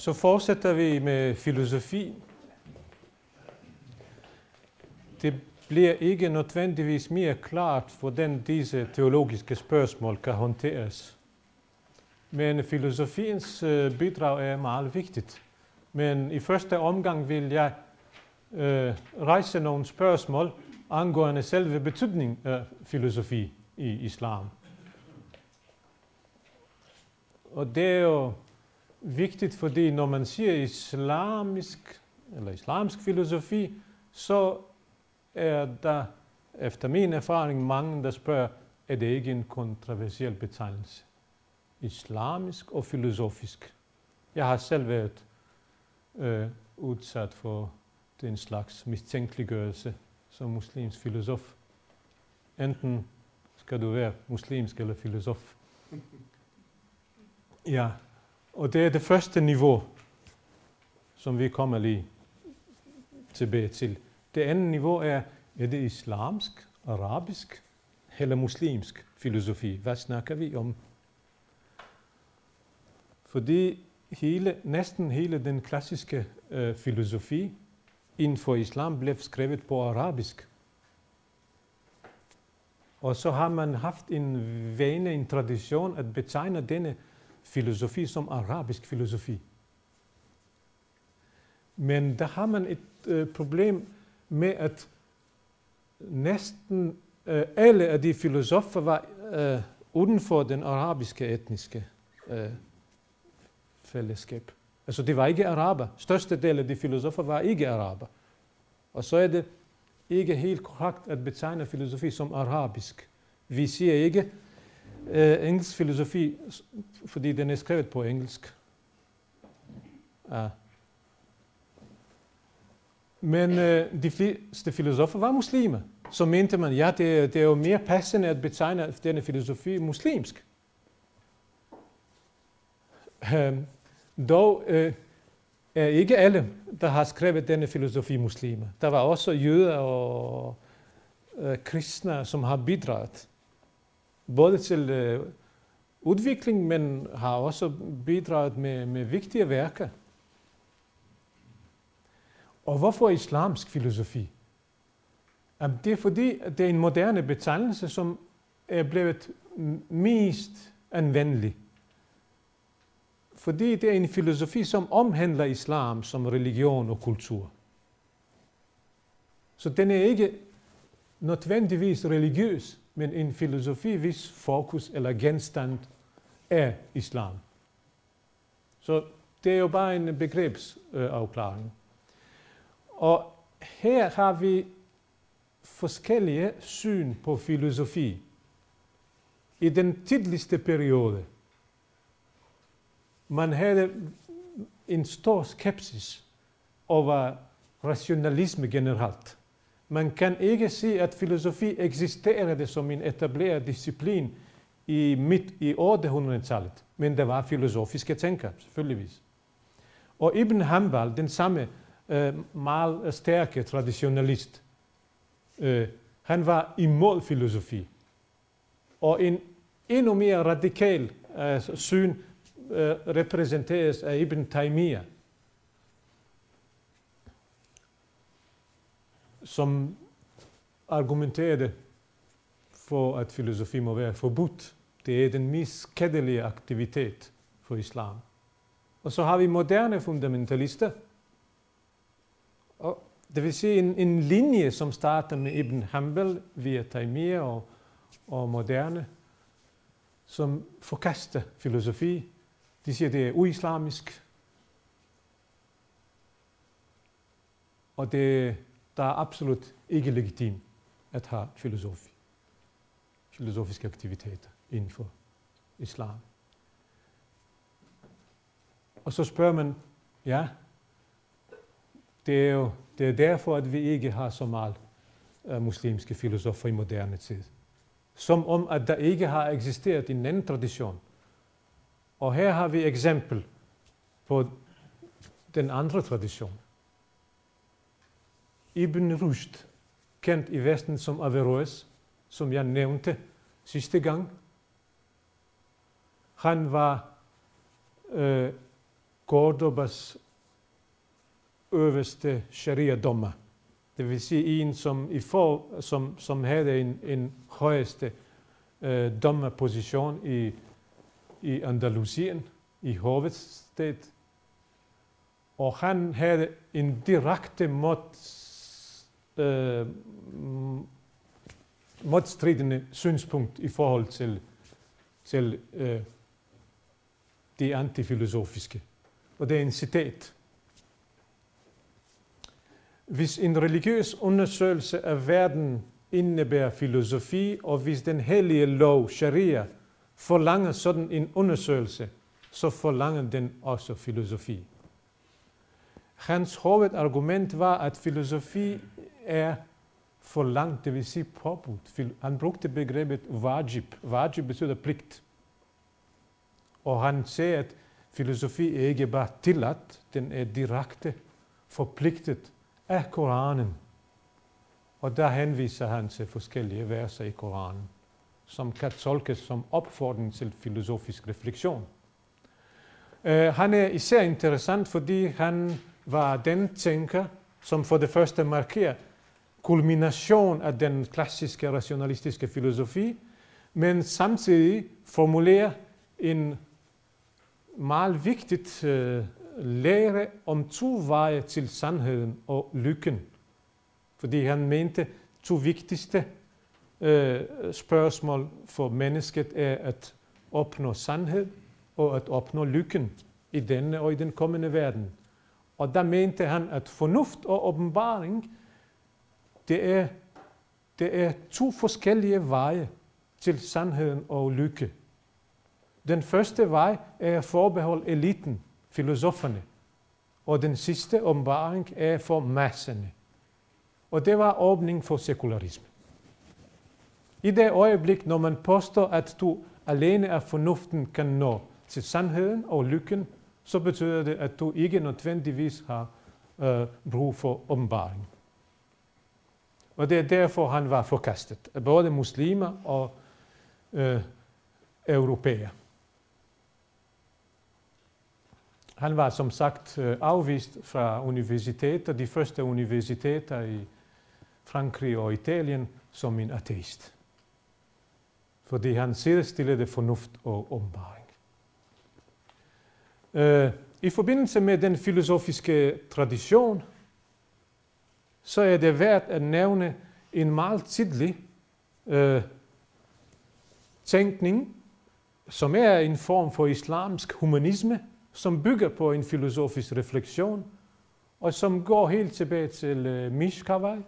så fortsætter vi med filosofi. Det bliver ikke nødvendigvis mere klart, hvordan disse teologiske spørgsmål kan håndteres. Men filosofiens øh, bidrag er meget vigtigt. Men i første omgang vil jeg øh, rejse nogle spørgsmål angående selve betydning af filosofi i islam. Og det er jo vigtigt, fordi når man siger islamisk eller islamsk filosofi, så er der efter min erfaring mange, der spørger, er det ikke en kontroversiel betegnelse? Islamisk og filosofisk. Jeg har selv været øh, udsat for den slags mistænkeliggørelse som muslimsk filosof. Enten skal du være muslimsk eller filosof. Ja, og det er det første niveau, som vi kommer lige tilbage til. Det andet niveau er, er det islamsk, arabisk eller muslimsk filosofi? Hvad snakker vi om? Fordi hele, næsten hele den klassiske øh, filosofi inden for islam blev skrevet på arabisk. Og så har man haft en vane, en tradition at betegne denne filosofi som arabisk filosofi. Men der har man et øh, problem med, at næsten øh, alle af de filosofer var øh, uden for den arabiske etniske øh, fællesskab. Altså det var ikke araber. Største del af de filosofer var ikke araber. Og så er det ikke helt korrekt at betegne filosofi som arabisk. Vi siger ikke uh, engelsk filosofi, fordi den er skrevet på engelsk. Ja. Men uh, de fleste filosofer var muslimer. Så mente man, ja, det, det er jo mere passende at betegne denne filosofi muslimsk. Uh, dog uh, er ikke alle, der har skrevet denne filosofi muslimer. Der var også jøder og uh, kristne, som har bidraget både til øh, udvikling, men har også bidraget med, med vigtige værker. Og hvorfor islamsk filosofi? Jamen, det er fordi, det er en moderne betegnelse, som er blevet mest anvendelig. Fordi det er en filosofi, som omhandler islam som religion og kultur. Så den er ikke nødvendigvis religiøs, men en filosofi, hvis fokus eller genstand er islam. Så det er jo bare en begrebsafklaring. Og her har vi forskellige syn på filosofi. I den tidligste periode, man havde en stor skepsis over rationalisme generelt. Man kan ikke sige, at filosofi eksisterede som en etableret disciplin i midt i 800-tallet, men der var filosofiske tænkere, selvfølgeligvis. Og Ibn Hanbal, den samme øh, meget stærke traditionalist, øh, han var imod filosofi. Og en endnu mere radikal øh, syn øh, repræsenteres af Ibn Taymiyyah, som argumenterede for, at filosofi må være forbudt. Det er den mest skadelige aktivitet for islam. Og så har vi moderne fundamentalister. Og det vil sige en, en linje, som starter med Ibn Hanbal via Taymiyyah og, og moderne, som forkaster filosofi. De siger, det er uislamisk. Og det der er absolut ikke legitim at have filosofi, filosofiske aktiviteter inden for islam. Og så spørger man, ja, det er jo det er derfor, at vi ikke har så meget uh, muslimske filosofer i moderne tid. Som om, at der ikke har eksisteret en anden tradition. Og her har vi eksempel på den andre tradition. Ibn Rushd, kendt i Vesten som Averroes, som jeg nævnte sidste gang. Han var øh, Cordobas øverste sharia-dommer. Det vil sige en, som, i for, som, som havde en, en højeste øh, dommerposition i, i Andalusien, i hovedstedet. Og han havde en direkte mod, øh, modstridende synspunkt i forhold til, til øh, det antifilosofiske. Og det er en citat. Hvis en religiøs undersøgelse af verden indebærer filosofi, og hvis den hellige lov, sharia, forlanger sådan en undersøgelse, så forlanger den også filosofi. Hans hovedargument var, at filosofi er for langt, det vil sige påbudt. Han brugte begrebet wajib. Wajib betyder pligt. Og han siger, at filosofi er ikke bare tilladt, den er direkte forpligtet af Koranen. Og der henviser han til forskellige verser i Koranen, som kan tolkes som opfordring til filosofisk refleksion. Uh, han er især interessant, fordi han var den tænker, som for det første markerer kulmination af den klassiske rationalistiske filosofi, men samtidig formulerer en meget vigtigt øh, lære om to veje til sandheden og lykken. Fordi han mente, to vigtigste øh, spørgsmål for mennesket er at opnå sandhed og at opnå lykken i denne og i den kommende verden. Og der mente han, at fornuft og åbenbaring, det er, det er to forskellige veje til sandheden og lykke. Den første vej er forbehold eliten, filosoferne. Og den sidste åbenbaring er for masserne. Og det var åbning for sekularisme. I det øjeblik, når man påstår, at du alene af fornuften kan nå til sandheden og lykken, så betyder det, at du ikke nødvendigvis har øh, brug for åbenbaring. Og det er derfor, han var forkastet. Både muslimer og øh, europæer. Han var som sagt øh, afvist fra universiteter, de første universiteter i Frankrig og Italien, som en ateist. Fordi han sidestillede fornuft og åbenbaring. Øh, I forbindelse med den filosofiske tradition, så er det værd at nævne en meget tidlig øh, tænkning, som er en form for islamsk humanisme, som bygger på en filosofisk refleksion, og som går helt tilbage til øh, Mishkawai.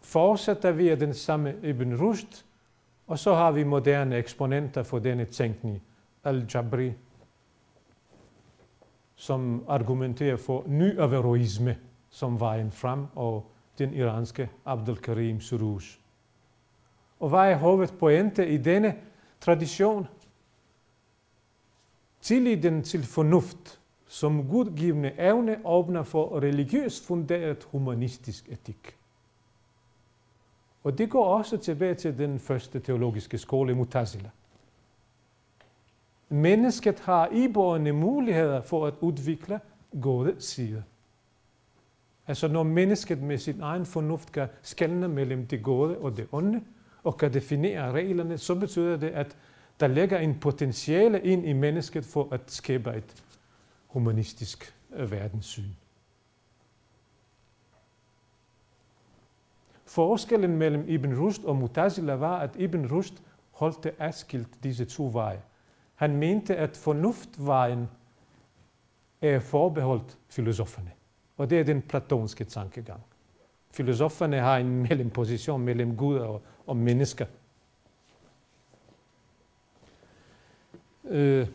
Fortsætter vi den samme Ibn Rushd, og så har vi moderne eksponenter for denne tænkning, al-Jabri, som argumenterer for ny averroisme som vejen frem, og den iranske Abdul Karim Suruj. Og hvad er hovedpointe i denne tradition? Tilliden til fornuft som gudgivende evne åbner for religiøst funderet humanistisk etik. Og det går også tilbage til den første teologiske skole, Mutazila. Mennesket har iboende muligheder for at udvikle gode sider. Altså når mennesket med sin egen fornuft kan skelne mellem det gode og det onde, og kan definere reglerne, så betyder det, at der ligger en potentiale ind i mennesket for at skabe et humanistisk øh, verdenssyn. Forskellen mellem Ibn Rushd og Mutazila var, at Ibn Rushd holdte adskilt disse to veje. Han mente, at fornuftvejen er forbeholdt filosoferne. Og det er den platonske tankegang. Filosoferne har en mellemposition mellem Gud og, og mennesker. Øh,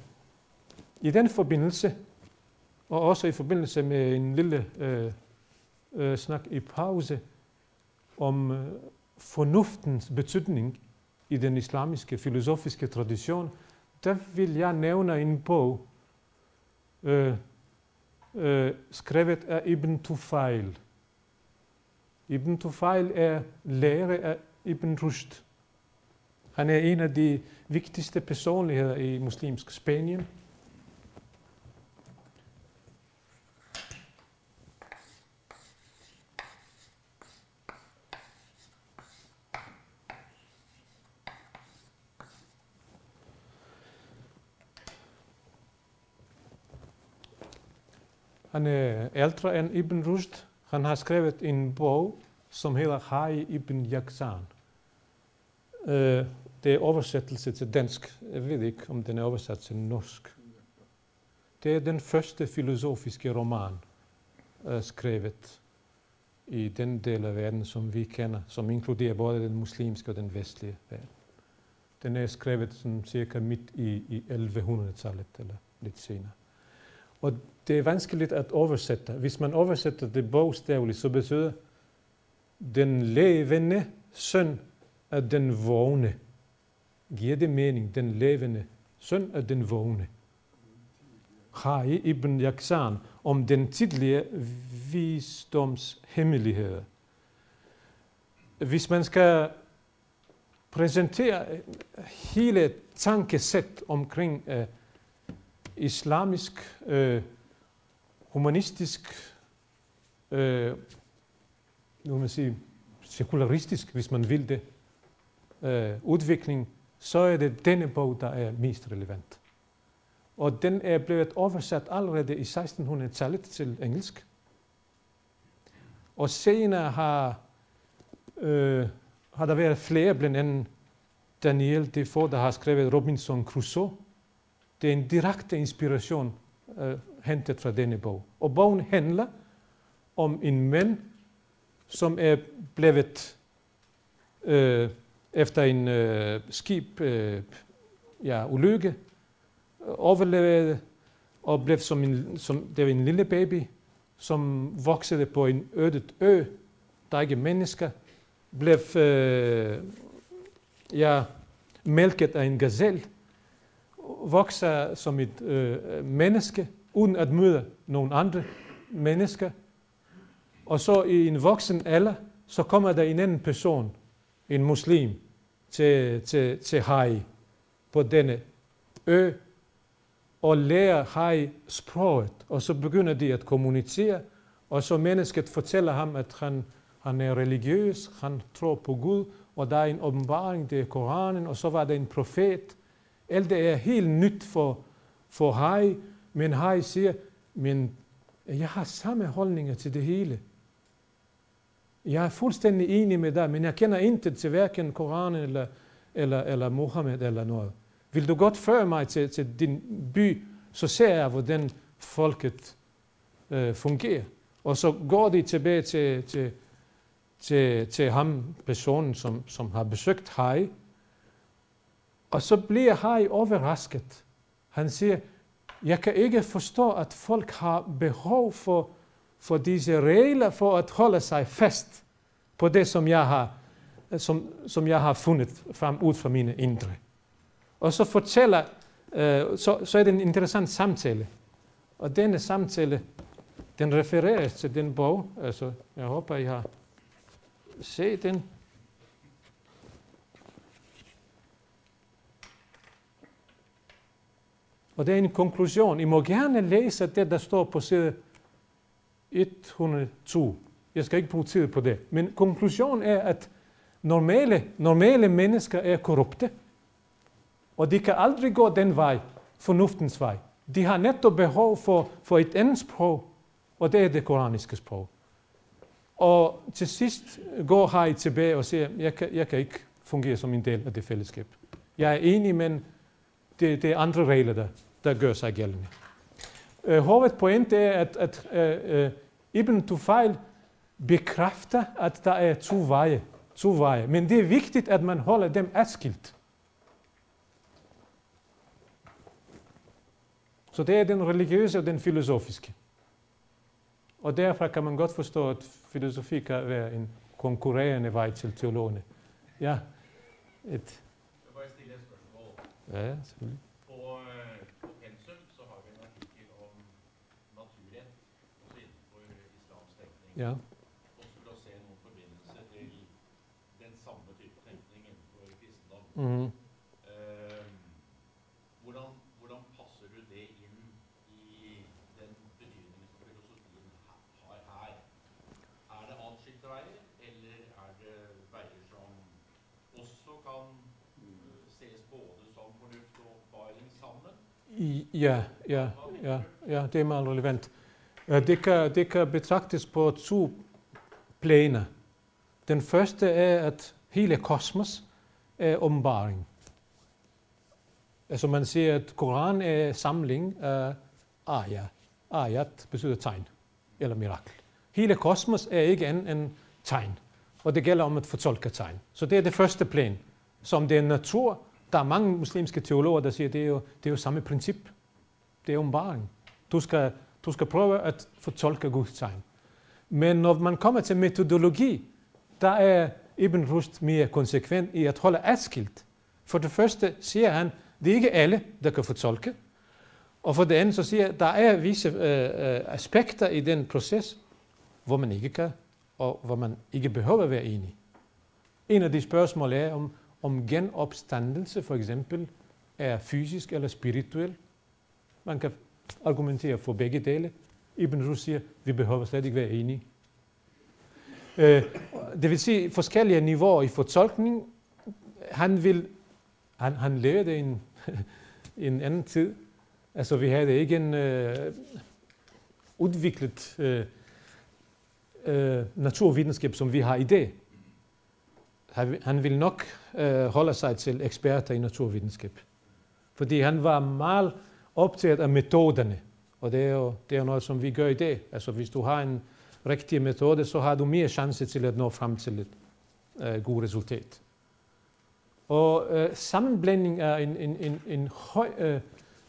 I den forbindelse, og også i forbindelse med en lille øh, øh, snak i pause om øh, fornuftens betydning i den islamiske filosofiske tradition, der vil jeg nævne en bog, øh, øh, skrevet af Ibn Tufail. Ibn Tufail er lærer af Ibn Rushd. Han er en af de vigtigste personligheder i muslimsk Spanien. Han er ældre end Ibn Rushd. Han har skrevet en bog, som hedder Hai Ibn Yaksan. Uh, det er oversættelse til dansk. Jeg ved ikke, om den er oversat til norsk. Det er den første filosofiske roman, eh, uh, skrevet i den del af verden, som vi kender, som inkluderer både den muslimske og den vestlige verden. Den er skrevet som cirka midt i, i 1100-tallet eller lidt senere. Og det er vanskeligt at oversætte. Hvis man oversætter det bogstaveligt, så betyder den levende søn af den vågne. Giver det mening, den levende søn af den vågne. Khai ibn Yaksan om den tidlige visdoms hemmeligheder. Hvis man skal præsentere hele tankesæt omkring uh, islamisk, øh, humanistisk, øh, nu man sige, sekularistisk, hvis man vil det, øh, udvikling, så er det denne bog, der er mest relevant. Og den er blevet oversat allerede i 1600-tallet til engelsk. Og senere har, øh, har der været flere, blandt andet Daniel Defoe, der har skrevet Robinson Crusoe. Det er en direkte inspiration øh, hentet fra denne bog. Og bogen handler om en mand, som er blevet øh, efter en øh, skib øh, ja, ulykke, overlevede og blev som en, som, det var en lille baby, som voksede på en ødet ø, der er ikke mennesker, blev øh, ja, mælket af en gazelle, vokser som et øh, menneske, uden at møde nogen andre mennesker. Og så i en voksen alder, så kommer der en anden person, en muslim, til, til, til Hai på denne ø, og lærer Hai sproget, og så begynder de at kommunicere, og så mennesket fortæller ham, at han, han er religiøs, han tror på Gud, og der er en åbenbaring, det er Koranen, og så var der en profet. Alt det er helt nyt for, for Hai, men Hai siger, men jeg har samme holdninger til det hele. Jeg er fuldstændig enig med dig, men jeg kender intet til hverken Koranen eller, eller, eller Mohammed eller noget. Vil du godt føre mig til, til din by, så ser jeg, hvordan folket øh, fungerer. Og så går de tilbage til, til, til, til ham, personen, som, som har besøgt Hai. Og så bliver Hai overrasket. Han siger, jeg kan ikke forstå, at folk har behov for, for disse regler for at holde sig fast på det, som jeg har, som, som jeg har fundet frem ud fra mine indre. Og så fortæller, øh, så, så er det en interessant samtale. Og denne samtale, den refereres til den bog. Altså, jeg håber, I har set den. Og det er en konklusion. I må gerne læse det, der står på side 102. Jeg skal ikke bruge tid på det. Men konklusionen er, at normale, normale mennesker er korrupte. Og de kan aldrig gå den vej, fornuftens vej. De har netop behov for, for et andet sprog, og det er det koraniske sprog. Og til sidst går Hai tilbage og siger, jeg kan, jeg kan ikke fungere som en del af det fællesskab. Jeg er enig, men det, det er andre regler, der, der gør sig gældende. Uh, hovedpoint er, at, at uh, uh, Ibn Tufail bekræfter, at der er to veje. To veje. Men det er vigtigt, at man holder dem adskilt. Så det er den religiøse og den filosofiske. Og derfor kan man godt forstå, at filosofi kan være en konkurrerende vej til teologerne. Ja, et... Ja, selvfølgelig. På, øh, på pensum så har vi en artikel om naturret, også inden for islams tenkning. Ja. Og så vil se noen forbindelse til den samme type tenkning innenfor kristendom. Mm. Hvordan, hvordan passer du det inn i den betydningen som filosofien ha- har her? Det atskilte veier, eller det veier som også kan ses både som fornuft og åpenbaring sammen? I, ja, ja, ja, ja, det er meget relevant. Øh, det, kan, det kan betragtes på to planer. Den første er, at hele kosmos er åbenbaring. Altså man siger, at Koran er samling af ayat. Ayat betyder tegn eller mirakel. Hele kosmos er ikke en, en tegn, og det gælder om at fortolke tegn. Så det er det første plan. Som det er natur, der er mange muslimske teologer, der siger, at det er jo, det er jo samme princip. Det er åbenbaring. Du skal, du skal prøve at fortolke Guds tegn. Men når man kommer til metodologi, der er Ibn Rushd mere konsekvent i at holde adskilt. For det første siger han, det er ikke alle, der kan fortolke. Og for det andet så siger der er visse øh, øh, aspekter i den proces, hvor man ikke kan, og hvor man ikke behøver at være enig. En af de spørgsmål er, om, om genopstandelse for eksempel er fysisk eller spirituel. Man kan argumentere for begge dele. Ibn Rushd siger, vi behøver slet ikke være enige. Øh, det vil sige forskellige niveauer i fortolkning. Han, vil, han, han levede i en, en anden tid. Altså vi havde ikke en øh, udviklet øh, øh, naturvidenskab, som vi har i dag. Han vil nok øh, holde sig til eksperter i naturvidenskab. Fordi han var meget optaget af metoderne. Og det er jo det er noget, som vi gør i dag. Altså hvis du har en rigtig metode, så har du mere chance til at nå frem til et øh, godt resultat. Og øh, sammenblanding er en, en, en, en høj øh,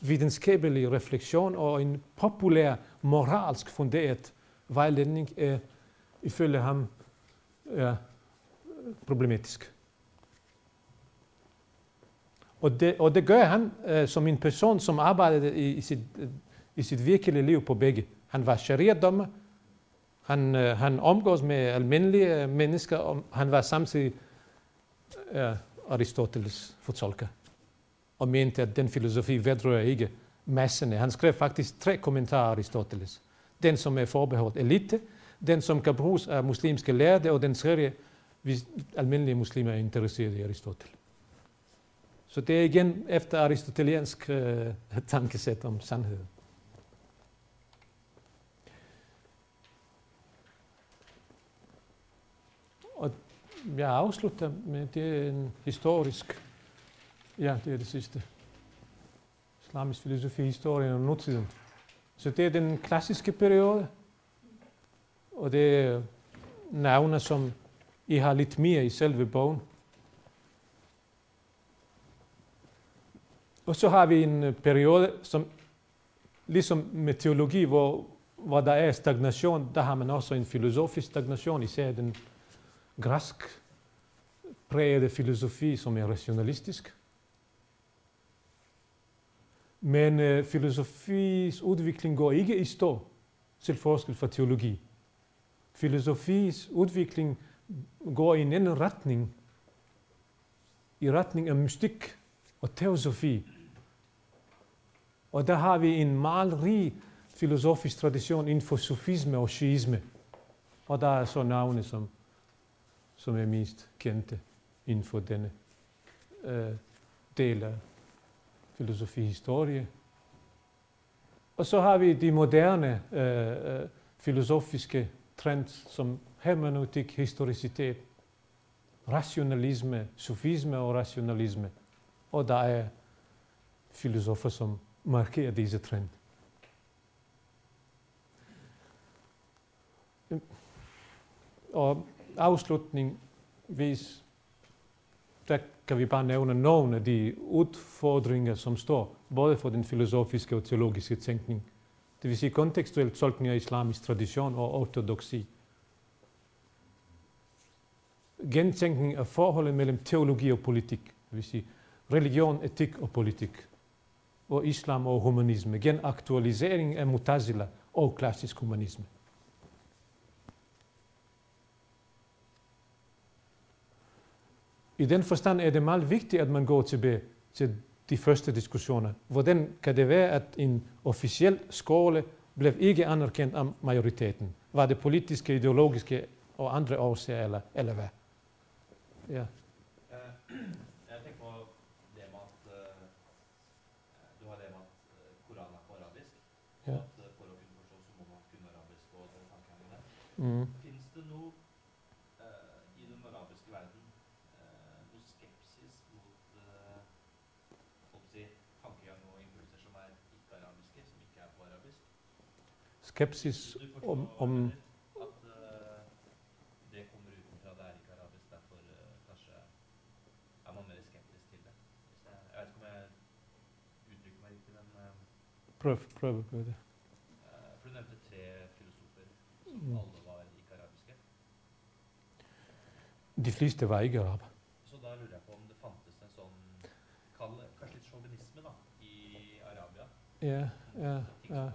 videnskabelig refleksion og en populær moralsk funderet vejledning er ifølge ham er problematisk. Og det, og det gør han uh, som en person, som arbejdede i, i, sit, uh, i sit virkelige liv på begge. Han var sharia-dommer, han, uh, han omgås med almindelige mennesker, og han var samtidig uh, Aristoteles fortolker, og mente, at den filosofi vedrører ikke masserne. Han skrev faktisk tre kommentarer Aristoteles. Den, som er forbeholdt elite, den, som kan bruges af muslimske lærde, og den tredje, hvis almindelige muslimer er interesseret i Aristoteles. Så det er igen efter aristoteliansk øh, tankesæt om sandhed. Og jeg afslutter med det er en historisk, ja, det er det sidste. Islamisk filosofi, historien og nutiden. Så det er den klassiske periode, og det er navne, som I har lidt mere i selve bogen. Og så har vi en øh, periode, som ligesom med teologi, hvor, hvor der er stagnation, der har man også en filosofisk stagnation, især den græsk prægede filosofi, som er rationalistisk. Men øh, filosofis udvikling går ikke i stå, til forskel fra teologi. Filosofis udvikling går i en anden retning, i retning af mystik og teosofi. Og der har vi en meget rig filosofisk tradition inden for sufisme og shiisme. Og der er så navne, som, som er mest kendte inden for denne øh, del af filosofihistorie. Og så har vi de moderne øh, øh filosofiske trends som hermeneutik, historicitet, rationalisme, sufisme og rationalisme. Og der er filosofer, som markerer disse trend. Og afslutningsvis, der kan vi bare nævne nogle af de udfordringer, som står både for den filosofiske og teologiske tænkning. Det vil sige kontekstuel tolkning af islamisk tradition og ortodoksi. Gentænkning af forholdet mellem teologi og politik, det vil sige religion, etik og politik og islam og humanisme, genaktualisering af mutazila og klassisk humanisme. I den forstand er det meget vigtigt, at man går tilbage til de første diskussioner. Hvordan kan det være, at en officiel skole blev ikke anerkendt af majoriteten? Var det politiske, ideologiske og andre årsager, eller, eller hvad? Ja. Øh, Ja. At for å kunne forstå så må man kunne Mm. Fins det noe eh, i den arabiske verden eh, noe skepsis mot å si, tankegang og impulser som er ikke-arabiske, som ikke er på arabisk? Skepsis om, om prøv, prøv. prøv det. eh, For du nevnte tre filosofer som Mm. alle var ikke-arabiske. De fleste var ikke araber. Så da lurer jeg på om det fantes en sånn kanskje litt sjåvinisme da, i Arabia? Ja, ja, ja.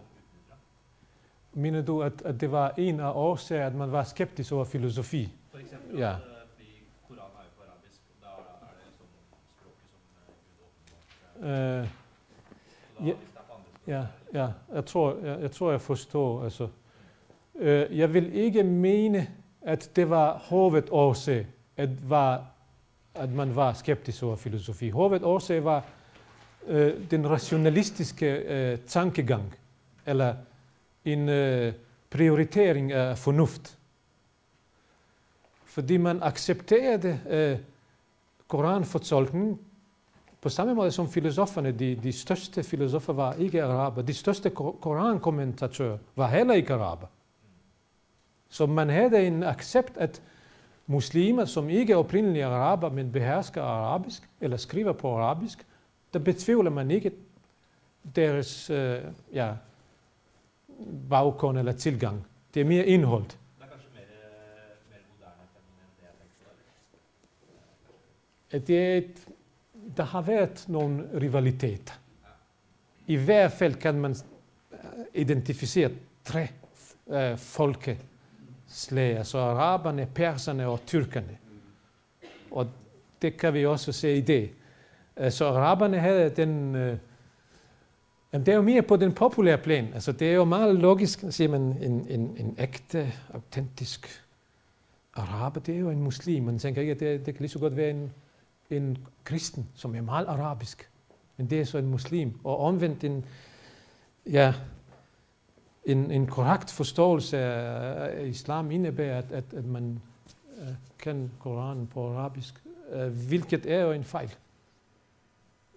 Mener du, at, at det var en af årsager, at man var skeptisk over filosofi? For eksempel Ja. Øh, Ja. ja, ja, jeg tror, jeg, jeg tror, jeg forstår. Altså, øh, jeg vil ikke mene, at det var hovedårsag, at, var, at man var skeptisk over filosofi. Hovedårsag var øh, eh, den rationalistiske øh, tankegang, eller en øh, prioritering af fornuft. Fordi man accepterede øh, koranfortolkningen på samme måde som filosoferne, de, de største filosofer var ikke araber. De største korankommentatører var heller ikke araber. Så man havde en accept, at muslimer, som ikke er oprindelige araber, men behersker arabisk, eller skriver på arabisk, der betvivler man ikke deres øh, ja, baggrund eller tilgang. Det er mere indhold. Øh, det er mer, mer enn det et, der har været nogle rivaliteter. I hvert fald kan man øh, identificere tre øh, folkeslag, altså araberne, perserne og tyrkerne. Og det kan vi også se i det. Eh, så araberne havde den... Eh, øh, jamen det er jo mere på den populære plan. Altså det er jo meget logisk, siger man, en, en, en ægte, autentisk araber, det er jo en muslim. Man tænker ikke, at det, det kan lige så godt være en, en kristen, som er meget arabisk. Men det er så en muslim. Og omvendt en, ja, en, en korrekt forståelse af af islam indebærer, at, at, at man uh, kan Koranen på arabisk, uh, hvilket er jo en fejl.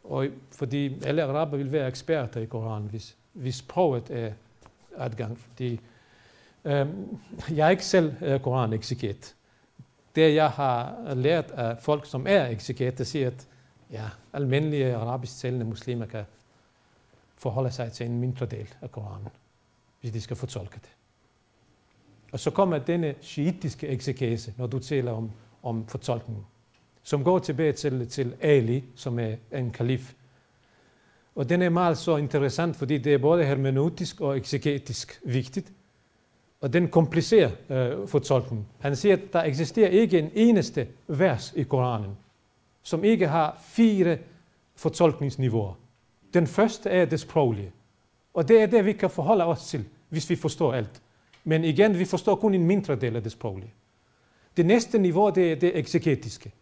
Og fordi alle araber vil være eksperter i Koranen, hvis, hvis sproget er adgang. Fordi, um, jeg er ikke selv uh, koranekseget det jeg har lært af folk, som er eksegeter, siger, at ja, almindelige arabisk talende muslimer kan forholde sig til en mindre del af Koranen, hvis de skal fortolke det. Og så kommer denne shiitiske eksekese, når du taler om, om fortolkningen, som går tilbage til, til Ali, som er en kalif. Og den er meget så interessant, fordi det er både hermeneutisk og eksegetisk vigtigt. Og den komplicerer øh, fortolkningen. Han siger, at der eksisterer ikke en eneste vers i Koranen, som ikke har fire fortolkningsniveauer. Den første er det sproglige. Og det er det, vi kan forholde os til, hvis vi forstår alt. Men igen, vi forstår kun en mindre del af det sproglige. Det næste niveau, det er det eksegetiske.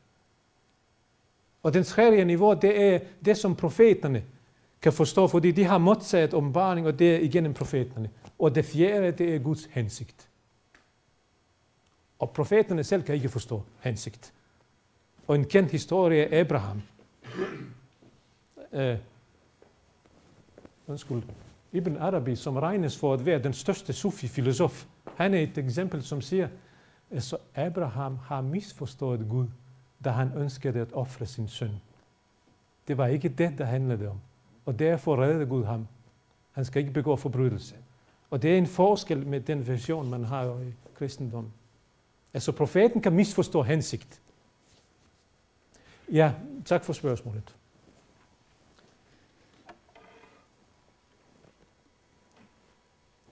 Og den tredje niveau, det er det, som profeterne kan forstå, fordi de har modtaget åbenbaring, og det er igennem profeterne. Og det fjerde, det er Guds hensigt. Og profeterne selv kan ikke forstå hensigt. Og en kendt historie er Abraham. Uh, undskyld. Ibn Arabi, som regnes for at være den største sufi-filosof, han er et eksempel, som siger, at så Abraham har misforstået Gud, da han ønskede at ofre sin søn. Det var ikke det, der handlede om. Og derfor reddede Gud ham. Han skal ikke begå forbrydelse. Og det er en forskel med den version, man har i kristendommen. Altså profeten kan misforstå hensigt. Ja, tak for spørgsmålet.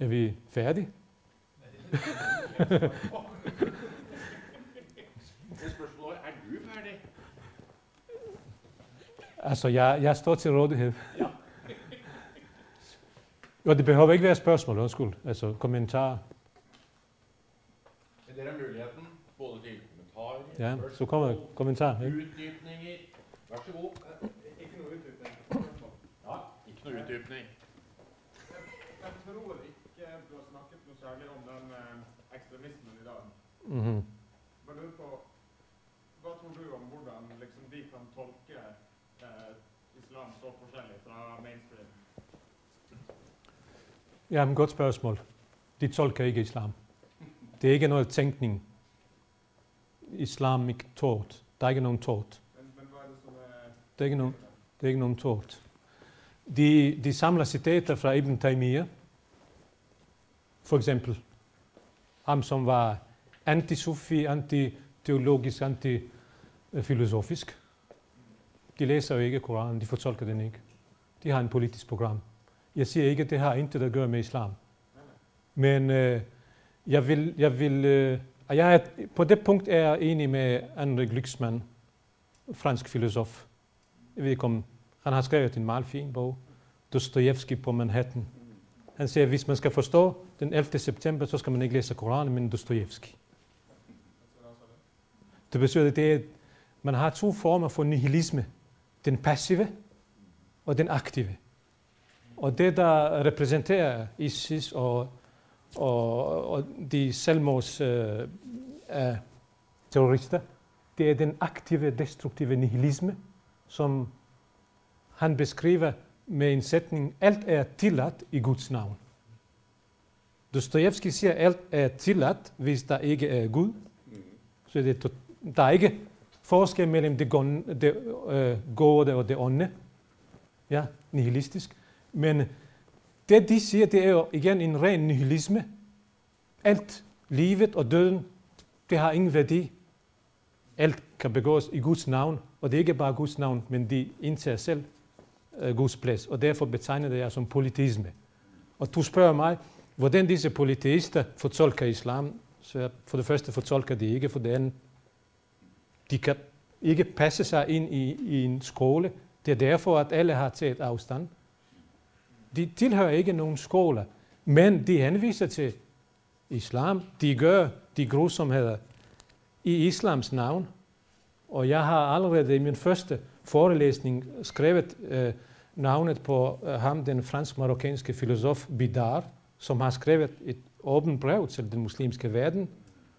Er vi færdige? Det er? Altså, jeg, jeg står til rådighed. Jo, det behøver ikke være spørgsmål, undskyld. Altså, kommentarer. Men dere har muligheten både til kommentarer, Ja, så kommer kommentarer. Ikke? utdypninger. Vær så god. Ikke noe utdypning. Ja, ikke noe utdypning. Jeg tror ikke du har snakket noe særlig om den eh, ekstremismen i dag. Mhm. Bare lurer på, Hva tror du om hvordan liksom, de kan tolke eh, islam så forskjellig fra mainstream? Ja, men godt spørgsmål. De tolker ikke islam. Det er ikke noget tænkning. Islamic thought. Der er ikke nogen thought. Men, men hva er det som er Det er ikke nogen, det er ikke nogen thought. De, de samler citater fra Ibn Taymiyyah. For eksempel. Ham som var anti-sufi, anti-teologisk, anti-filosofisk. De læser jo ikke Koranen, de fortolker den ikke. De har en politisk program. Jeg siger ikke, at det har intet at gøre med islam. Men øh, jeg vil, jeg vil øh, jeg er, på det punkt er jeg enig med Henrik Lyksmann, fransk filosof. Jeg ved ikke om, han har skrevet en meget fin bog, Dostojevski på Manhattan. Han siger, at hvis man skal forstå den 11. september, så skal man ikke læse Koranen, men Dostojevski. Det betyder, det at man har to former for nihilisme. Den passive og den aktive. Og det, der repræsenterer ISIS og, og, og de selvmords øh, øh, terrorister, det er den aktive, destruktive nihilisme, som han beskriver med en sætning, alt er tilladt i Guds navn. Dostojevski siger, alt er tilladt, hvis der ikke er Gud. Så det, er der er ikke forskel mellem det, gode, det øh, gode og det onde. Ja, nihilistisk. Men det, de siger, det er jo igen en ren nihilisme. Alt, livet og døden, det har ingen værdi. Alt kan begås i Guds navn, og det er ikke bare Guds navn, men de indtager selv øh, Guds plads, og derfor betegner det jeg som politisme. Og du spørger mig, hvordan disse politister fortolker islam, så jeg, for det første fortolker de ikke, for det andet, de kan ikke passe sig ind i, i en skole. Det er derfor, at alle har taget afstand. De tilhører ikke nogen skoler, men de henviser til islam. De gør de grusomheder i islams navn. Og jeg har allerede i min første forelæsning skrevet øh, navnet på øh, ham, den fransk-marokkanske filosof Bidar, som har skrevet et åbent brev til den muslimske verden,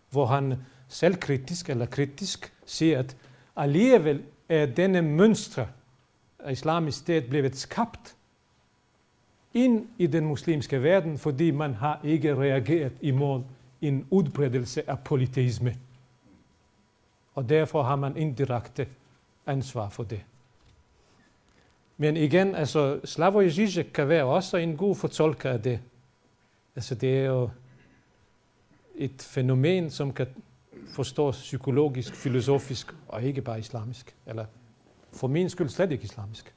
hvor han selvkritisk eller kritisk siger, at alligevel er denne mønstre af islamisk stat blevet skabt ind i den muslimske verden, fordi man har ikke reageret imod en udbredelse af politisme. Og derfor har man indirekte ansvar for det. Men igen, altså Slavoj Žižek kan være også en god fortolker af det. Altså det er jo et fænomen, som kan forstås psykologisk, filosofisk og ikke bare islamisk. Eller for min skyld slet ikke islamisk.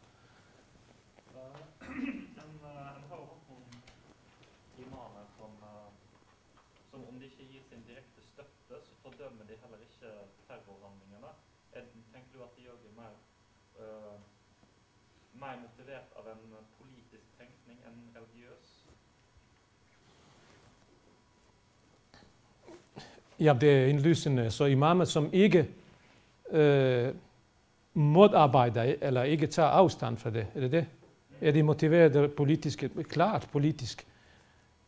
Eh, motivert av en politisk tenkning enn religiøs imamer som, eh, som om de ikke gir sin direkte støtte, så fordømmer de heller ikke terrorhandlingene. Er- Tenker du at de òg er mer, eh, mer motivert av en politisk tenkning enn religiøs? Ja, det er indlysende. Så imamer, som ikke øh, modarbejder eller ikke tager afstand fra det, er det det? Er de motiveret politisk? Klart politisk.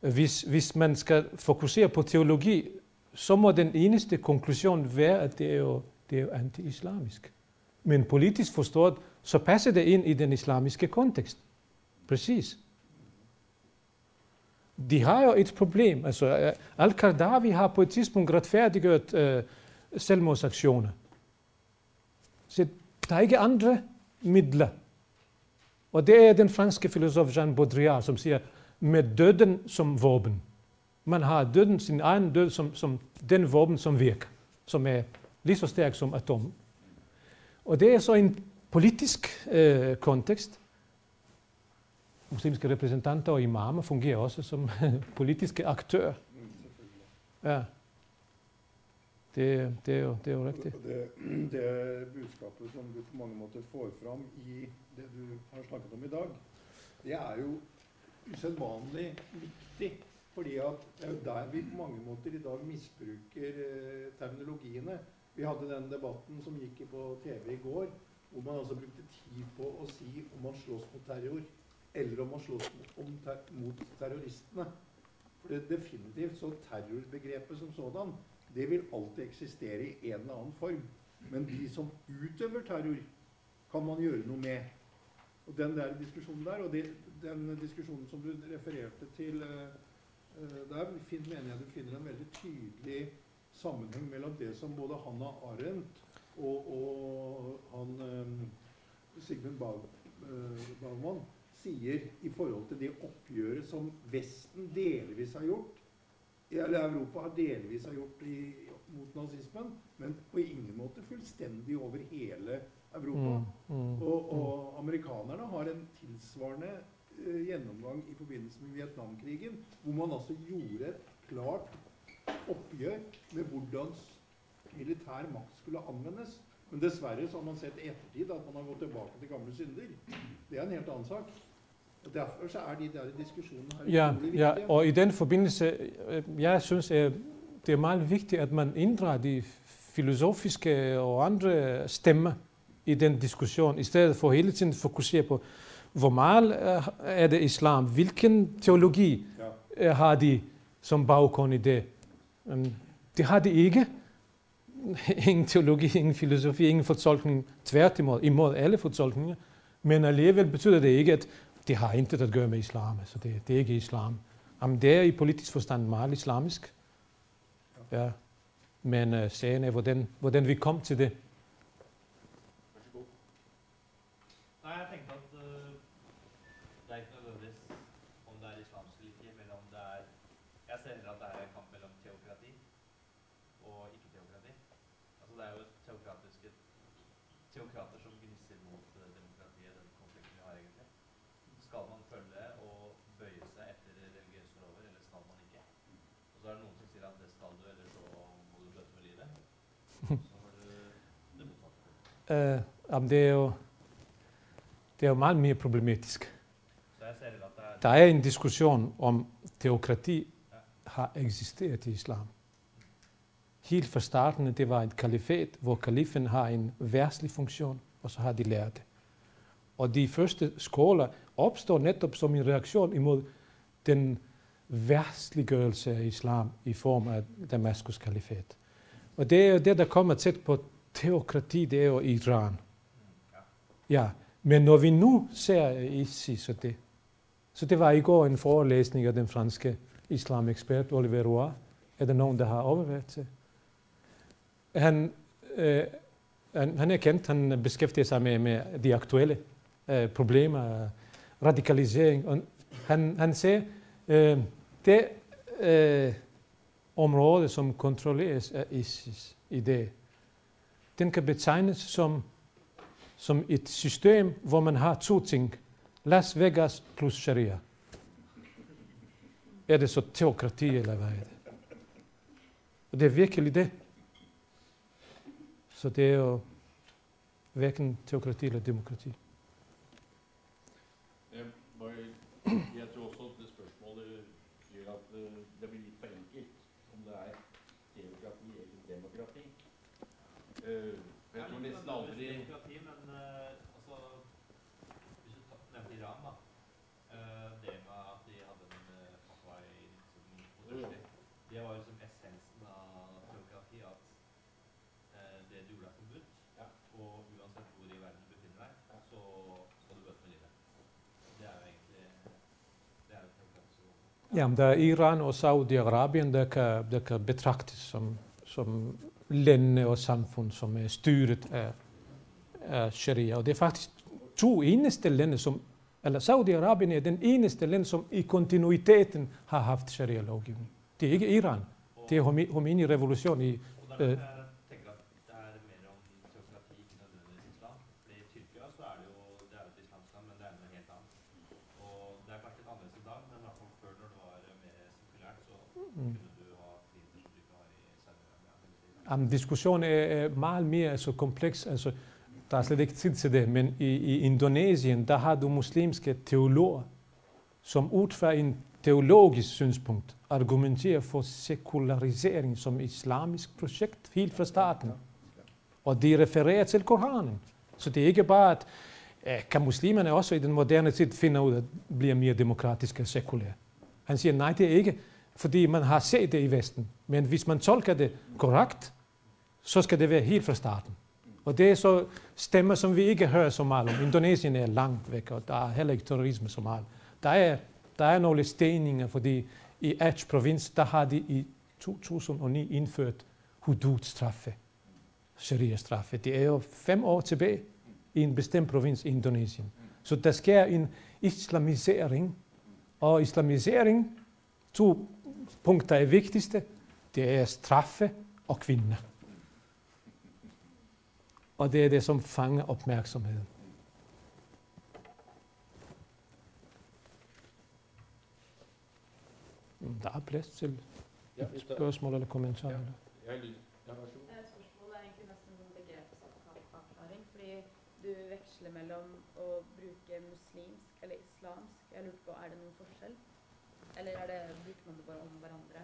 Hvis, hvis man skal fokusere på teologi, så må den eneste konklusion være, at det er jo, det er jo anti-islamisk. Men politisk forstået, så passer det ind i den islamiske kontekst. Præcis. De har jo et problem. Altså, øh, Al-Qardawi har på et tidspunkt retfærdiggjort øh, selvmordsaktioner. Så der er ikke andre midler. Og det er den franske filosof Jean Baudrillard, som siger, med døden som våben. Man har døden, sin egen død, som, som den våben, som virker, som er lige så stærk som atom. Og det er så en politisk øh, kontekst. Muslimske repræsentanter og imamer fungerer også som politiske aktører. Ja. Det, det, er jo, det er jo rigtigt. Det, det budskapet som du på mange måter får fram i det du har snakket om i dag, det er jo usædvanlig vigtigt, Fordi at det er jo der vi på mange måter i dag misbruger eh, terminologiene. Vi havde den debatten som gik på TV i går, hvor man altså brugte tid på at sige, om man slås på terror, eller om å slåss mot, om ter mot terroristene. For det definitivt så terrorbegrepet som sådan, det vil alltid eksistere i en eller annen form. Men de som utøver terror, kan man gjøre noe med. Og den der diskusjonen der, og det, den diskusjonen som du refererte til uh, der, fin- mener jeg du finner en veldig tydelig sammenheng mellom det som både Hanna Arendt og, og han um, Sigmund Bau, Baumann sier i forhold til det oppgjøret som Vesten delvis har gjort, eller Europa har delvis har gjort i, mot nazismen, men på ingen måte fullstendig over hele Europa. Mm, mm, Og, og amerikanerne har en tilsvarende eh, gjennomgang i forbindelse med Vietnamkrigen, hvor man altså gjorde et klart oppgjør med hvordan militær makt skulle anvendes. Men dessverre så har man sett i ettertid at man har gått tilbake til gamle synder. Det er en helt annen sak. Og Derfor så er de der diskusjonene her Ja, utrolig ja, og i den forbindelse, øh, jeg synes, at det er meget vigtigt, at man inddrager de filosofiske og andre stemmer i den diskussion, i stedet for hele tiden fokusere på, hvor meget øh, er det islam, hvilken teologi Ja. øh, har de som baggrund i det. Um, Det har de ikke. Ingen teologi, ingen filosofi, ingen fortolkning. Tværtimod, imod alle fortolkninger. Men alligevel betyder det ikke, at det har intet at gøre med islam. Altså det, det er ikke islam. Jamen, det er i politisk forstand meget islamisk. Ja. Men uh, sagen er, hvordan, hvordan vi kom til det. Vær så god. Nei, jeg tenkte at øh, det er ikke nødvendigvis om det er islamsk eller ikke, men om det er Jeg ser heller at det er en kamp mellom teokrati og ikke-teokrati. Altså det er jo teokratiske teokrater som gnisser mot øh, demokratiet, den konflikten vi har egentlig. Skal man følge og bøye seg etter religiøse lover, eller skal man ikke? Og så er det noen som sier at det skal du, eller så må du bøte med livet. Så har du det Uh, jamen, det er jo det er jo meget mere problematisk. Er Der er en diskussion om teokrati har eksisteret i islam. Helt fra starten, det var et kalifat, hvor kalifen har en værslig funktion, og så har de lært det. Og de første skoler opstår netop som en reaktion imod den værsliggørelse af islam i form af Damaskus kalifat. Og det er jo det, der kommer tæt på teokrati, det er jo Iran. Ja, men når vi nu ser ISIS og det, så det var i går en forelæsning af den franske islamekspert Oliver Roy. Er der nogen, der har overvejet det? Han, øh, han, han er kendt, han beskæftiger sig med, med de aktuelle øh, problemer, radikalisering. Og han, han siger, øh, det øh, område, som kontrolleres af ISIS i det den kan betegnes som, som et system, hvor man har to ting. Las Vegas plus Sharia. Er det så teokrati, eller hvad er det? Og det er virkelig det. Så det er jo hverken teokrati eller demokrati. Jeg, bare, jeg tror også at det spørsmålet gjør at eh, det blir litt for enkelt om det er teokrati eller demokrati. Eh, jeg tror nesten aldri demokrati, men eh, altså Hvis du ta- nevnte Iran, da. eh, det med at de hadde en uh, fatwa i 1980 Det var jo som essensen av teokrati, at eh, det du gjorde er forbudt. Ja. Og uansett hvor i verden du befinner deg, så skal du bøte med livet. Det er jo egentlig Det er jo teokrati. Jamen, der er Iran og Saudi-Arabien, der kan, der kan betragtes som, som lande og samfund, som er styret af, af sharia. Og det er faktisk to eneste lande, som, eller Saudi-Arabien er den eneste land, som i kontinuiteten har haft sharia-lovgivning. Det er ikke Iran. Det er Khomeini- Khomeini-revolution i... Øh. derfor jeg tenker at det er mer om teokrati, ikke nødvendigvis islam. For i Tyrkia så er det jo det er jo et islamsk land, men det er noe helt annet. Og det er kanskje litt annerledes i dag, men i hvert fall før når det var eh, mer sekulært, så Mm. kunne du ha friheter som du ikke har i Saudi-Arabia. eller i- Jamen, diskussionen er, er meget mere altså, kompleks. Altså, der er slet ikke tid til det, men i, i Indonesien, der har du muslimske teologer, som ud fra en teologisk synspunkt argumenterer for sekularisering som islamisk projekt helt fra starten. Og de refererer til Koranen. Så det er ikke bare, at kan muslimerne også i den moderne tid finde ud af at blive mere demokratiske og sekulære. Han siger, nej, det er ikke fordi man har set det i Vesten. Men hvis man tolker det korrekt, så skal det være helt fra starten. Og det er så stemmer, som vi ikke hører så meget om. Indonesien er langt væk, og der er heller ikke terrorisme så meget. Der er, der er nogle steninger, fordi i Aceh provins, der har de i 2009 indført hudud-straffe, sharia-straffe. Det er jo fem år tilbage i en bestemt provins i Indonesien. Så der sker en islamisering, og islamisering, to punkter er vigtigste, det er straffe og kvinder. Og det er det, som fanger opmærksomheden. Der er plads til Ja, et spørgsmål eller kommentar. Ja. Jeg er litt- ja, du veksler mellom å bruke muslimsk eller islamsk. Jeg lurte på, er det noen forskjell? Eller er det, bruker man det bare om hverandre?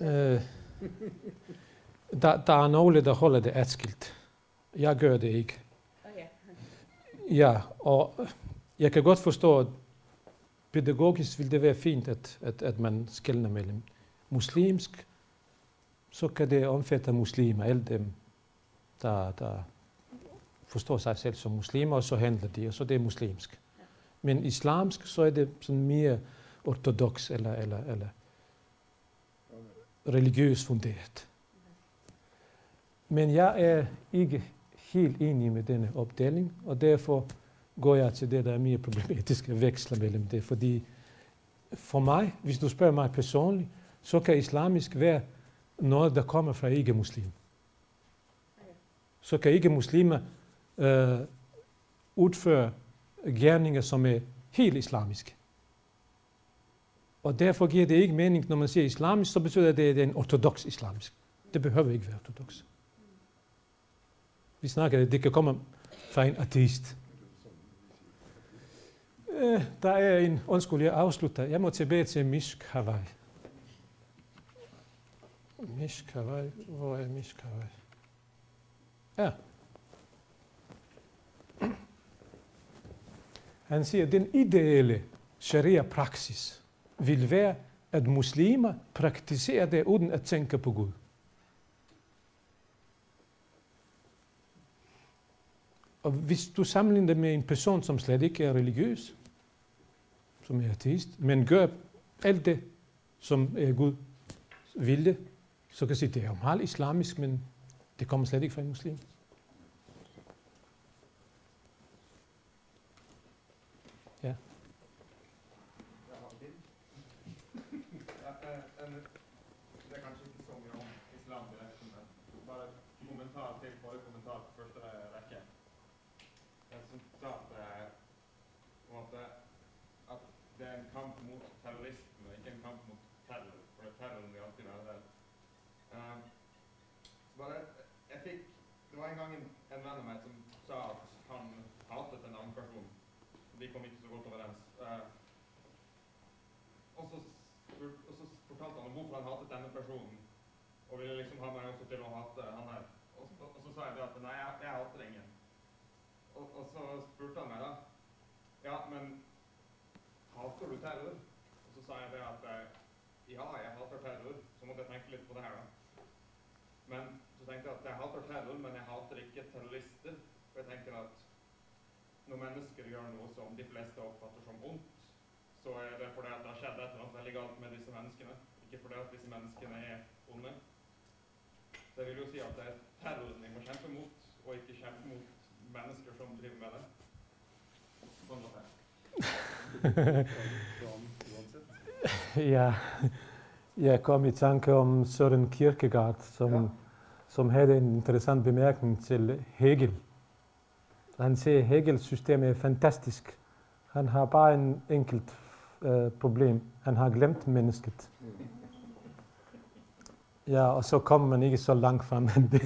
Øh, der, der er nogle, der holder det adskilt. Jeg gør det ikke. Ja, og jeg kan godt forstå, at pædagogisk vil det være fint, at, at, at man skældner mellem muslimsk, så kan det omfatte muslimer, alle dem, der, der forstår sig selv som muslimer, og så handler de, og så det er muslimsk. Men islamsk, så er det sådan mere ortodox eller, eller, eller religiøst funderet. Men jeg er ikke helt enig med denne opdeling, og derfor går jeg til det, der er mere problematisk at veksle mellem det. Fordi for mig, hvis du spørger mig personligt, så kan islamisk være noget, der kommer fra ikke-muslim. Så kan ikke-muslimer øh, udføre gerninger, som er helt islamiske. Og derfor giver det ikke mening, når man siger islamisk, så betyder det, at det er en ortodox islamisk. Det behøver ikke være ortodox. Vi snakker, det kan komme fra en ateist. Øh, der er en, undskyld, jeg afslutter. Jeg må tilbage til Mishk Hawaii. Mishk Hawaii, hvor er Mishk Hawaii? Ja. Han siger, at den ideelle sharia-praksis vil være, at muslimer praktiserer det uden at tænke på Gud. Og hvis du sammenligner det med en person, som slet ikke er religiøs, som er ateist, men gør alt det, som Gud ville, så kan jeg sige, at det er jo meget islamisk, men det kommer slet ikke fra en muslim. Ja. Ja, eh, en- Det er kanskje ikke så mye om islam direkte, men bare kommentar til forrige kommentar på første rekke. En som sa at, eh, på en måte, at det er en kamp mot terrorisme, ikke en kamp mot terror. For terroren vil alltid være der. Eh, så bare, jeg fikk, det var en gang en, en venn av meg som sa at han hatet en annen person. Vi kom ikke så godt overens. Eh, og så, spurt, og så fortalte han om hvorfor han hatet denne personen, og liksom har meg også til å hate han her. Og, så- og så sa jeg det at nei, jeg, jeg hater ingen. Og, og så spurte han meg da, ja, men hater du terror? Og så sa jeg det at eh, ja, jeg hater terror. Så måtte jeg tenke litt på det her da. Men så tenkte jeg at jeg hater terror, men jeg hater ikke terrorister. For jeg tenker at når mennesker gjør noe som de fleste oppfatter som ondt, så er det fordi at det har skjedd et eller annet veldig galt med disse menneskene. Ikke fordi at disse menneskene er onde. Så jeg vil jo si at det er terroren vi må kjempe mot, og ikke kjempe mot mennesker som driver med det. Sånn var det. Ja, jeg kom i tanke om Søren Kierkegaard, som, Ja. som havde en interessant bemærkning til Hegel. Han siger, at Hegels system er fantastisk. Han har bare en enkelt øh, problem. Han har glemt mennesket. Ja, og så kommer man ikke så langt frem end det.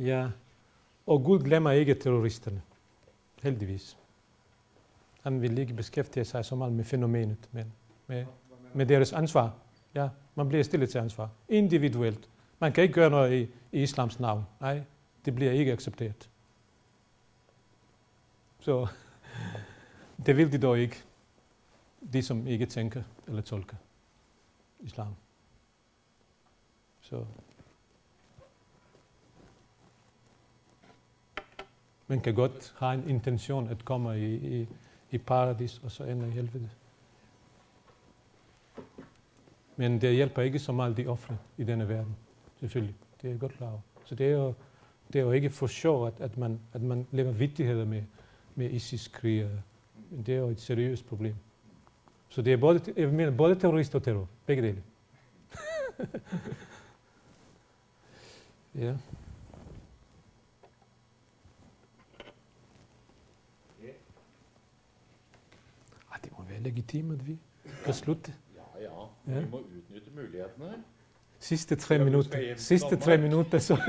ja, og Gud glemmer ikke terroristerne. Heldigvis. Han vil ikke beskæftige sig så meget med fænomenet, men med, med deres ansvar. Ja, man bliver stillet til ansvar. Individuelt. Man kan ikke gøre noget i, i islams navn. Nej, det bliver ikke accepteret. Så det vil de dog ikke. de, som ikke tænker eller tolker islam. Så man kan godt have en intention at komme i, i, i paradis, og så ender i helvede. Men det hjælper ikke så meget de ofre i denne verden, selvfølgelig. Det er jeg godt klar over. Så det er jo, det er jo ikke for sjov, at, at, man, at man lever vittigheder med, med ISIS-krigere. Men det er jo et seriøst problem. Så det er både, jeg mener, både terrorist og terror. Begge dele. ja. Ah, det må være legitimt, at vi kan slutte. Ja, ja. Ja. Vi må utnytte mulighetene. Sidste tre minutter. Sidste tre minutter, så.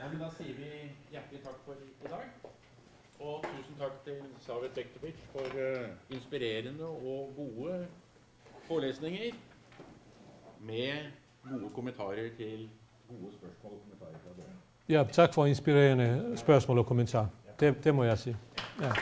Nei, men Da sier vi hjertelig takk for. Og tusen takk til Savet Bektovic for eh, inspirerende og gode forelesninger. Med gode kommentarer til gode spørsmål og kommentarer fra dere. Ja, tak for inspirerende spørgsmål og kommentarer. Det, det må jeg sige. Ja.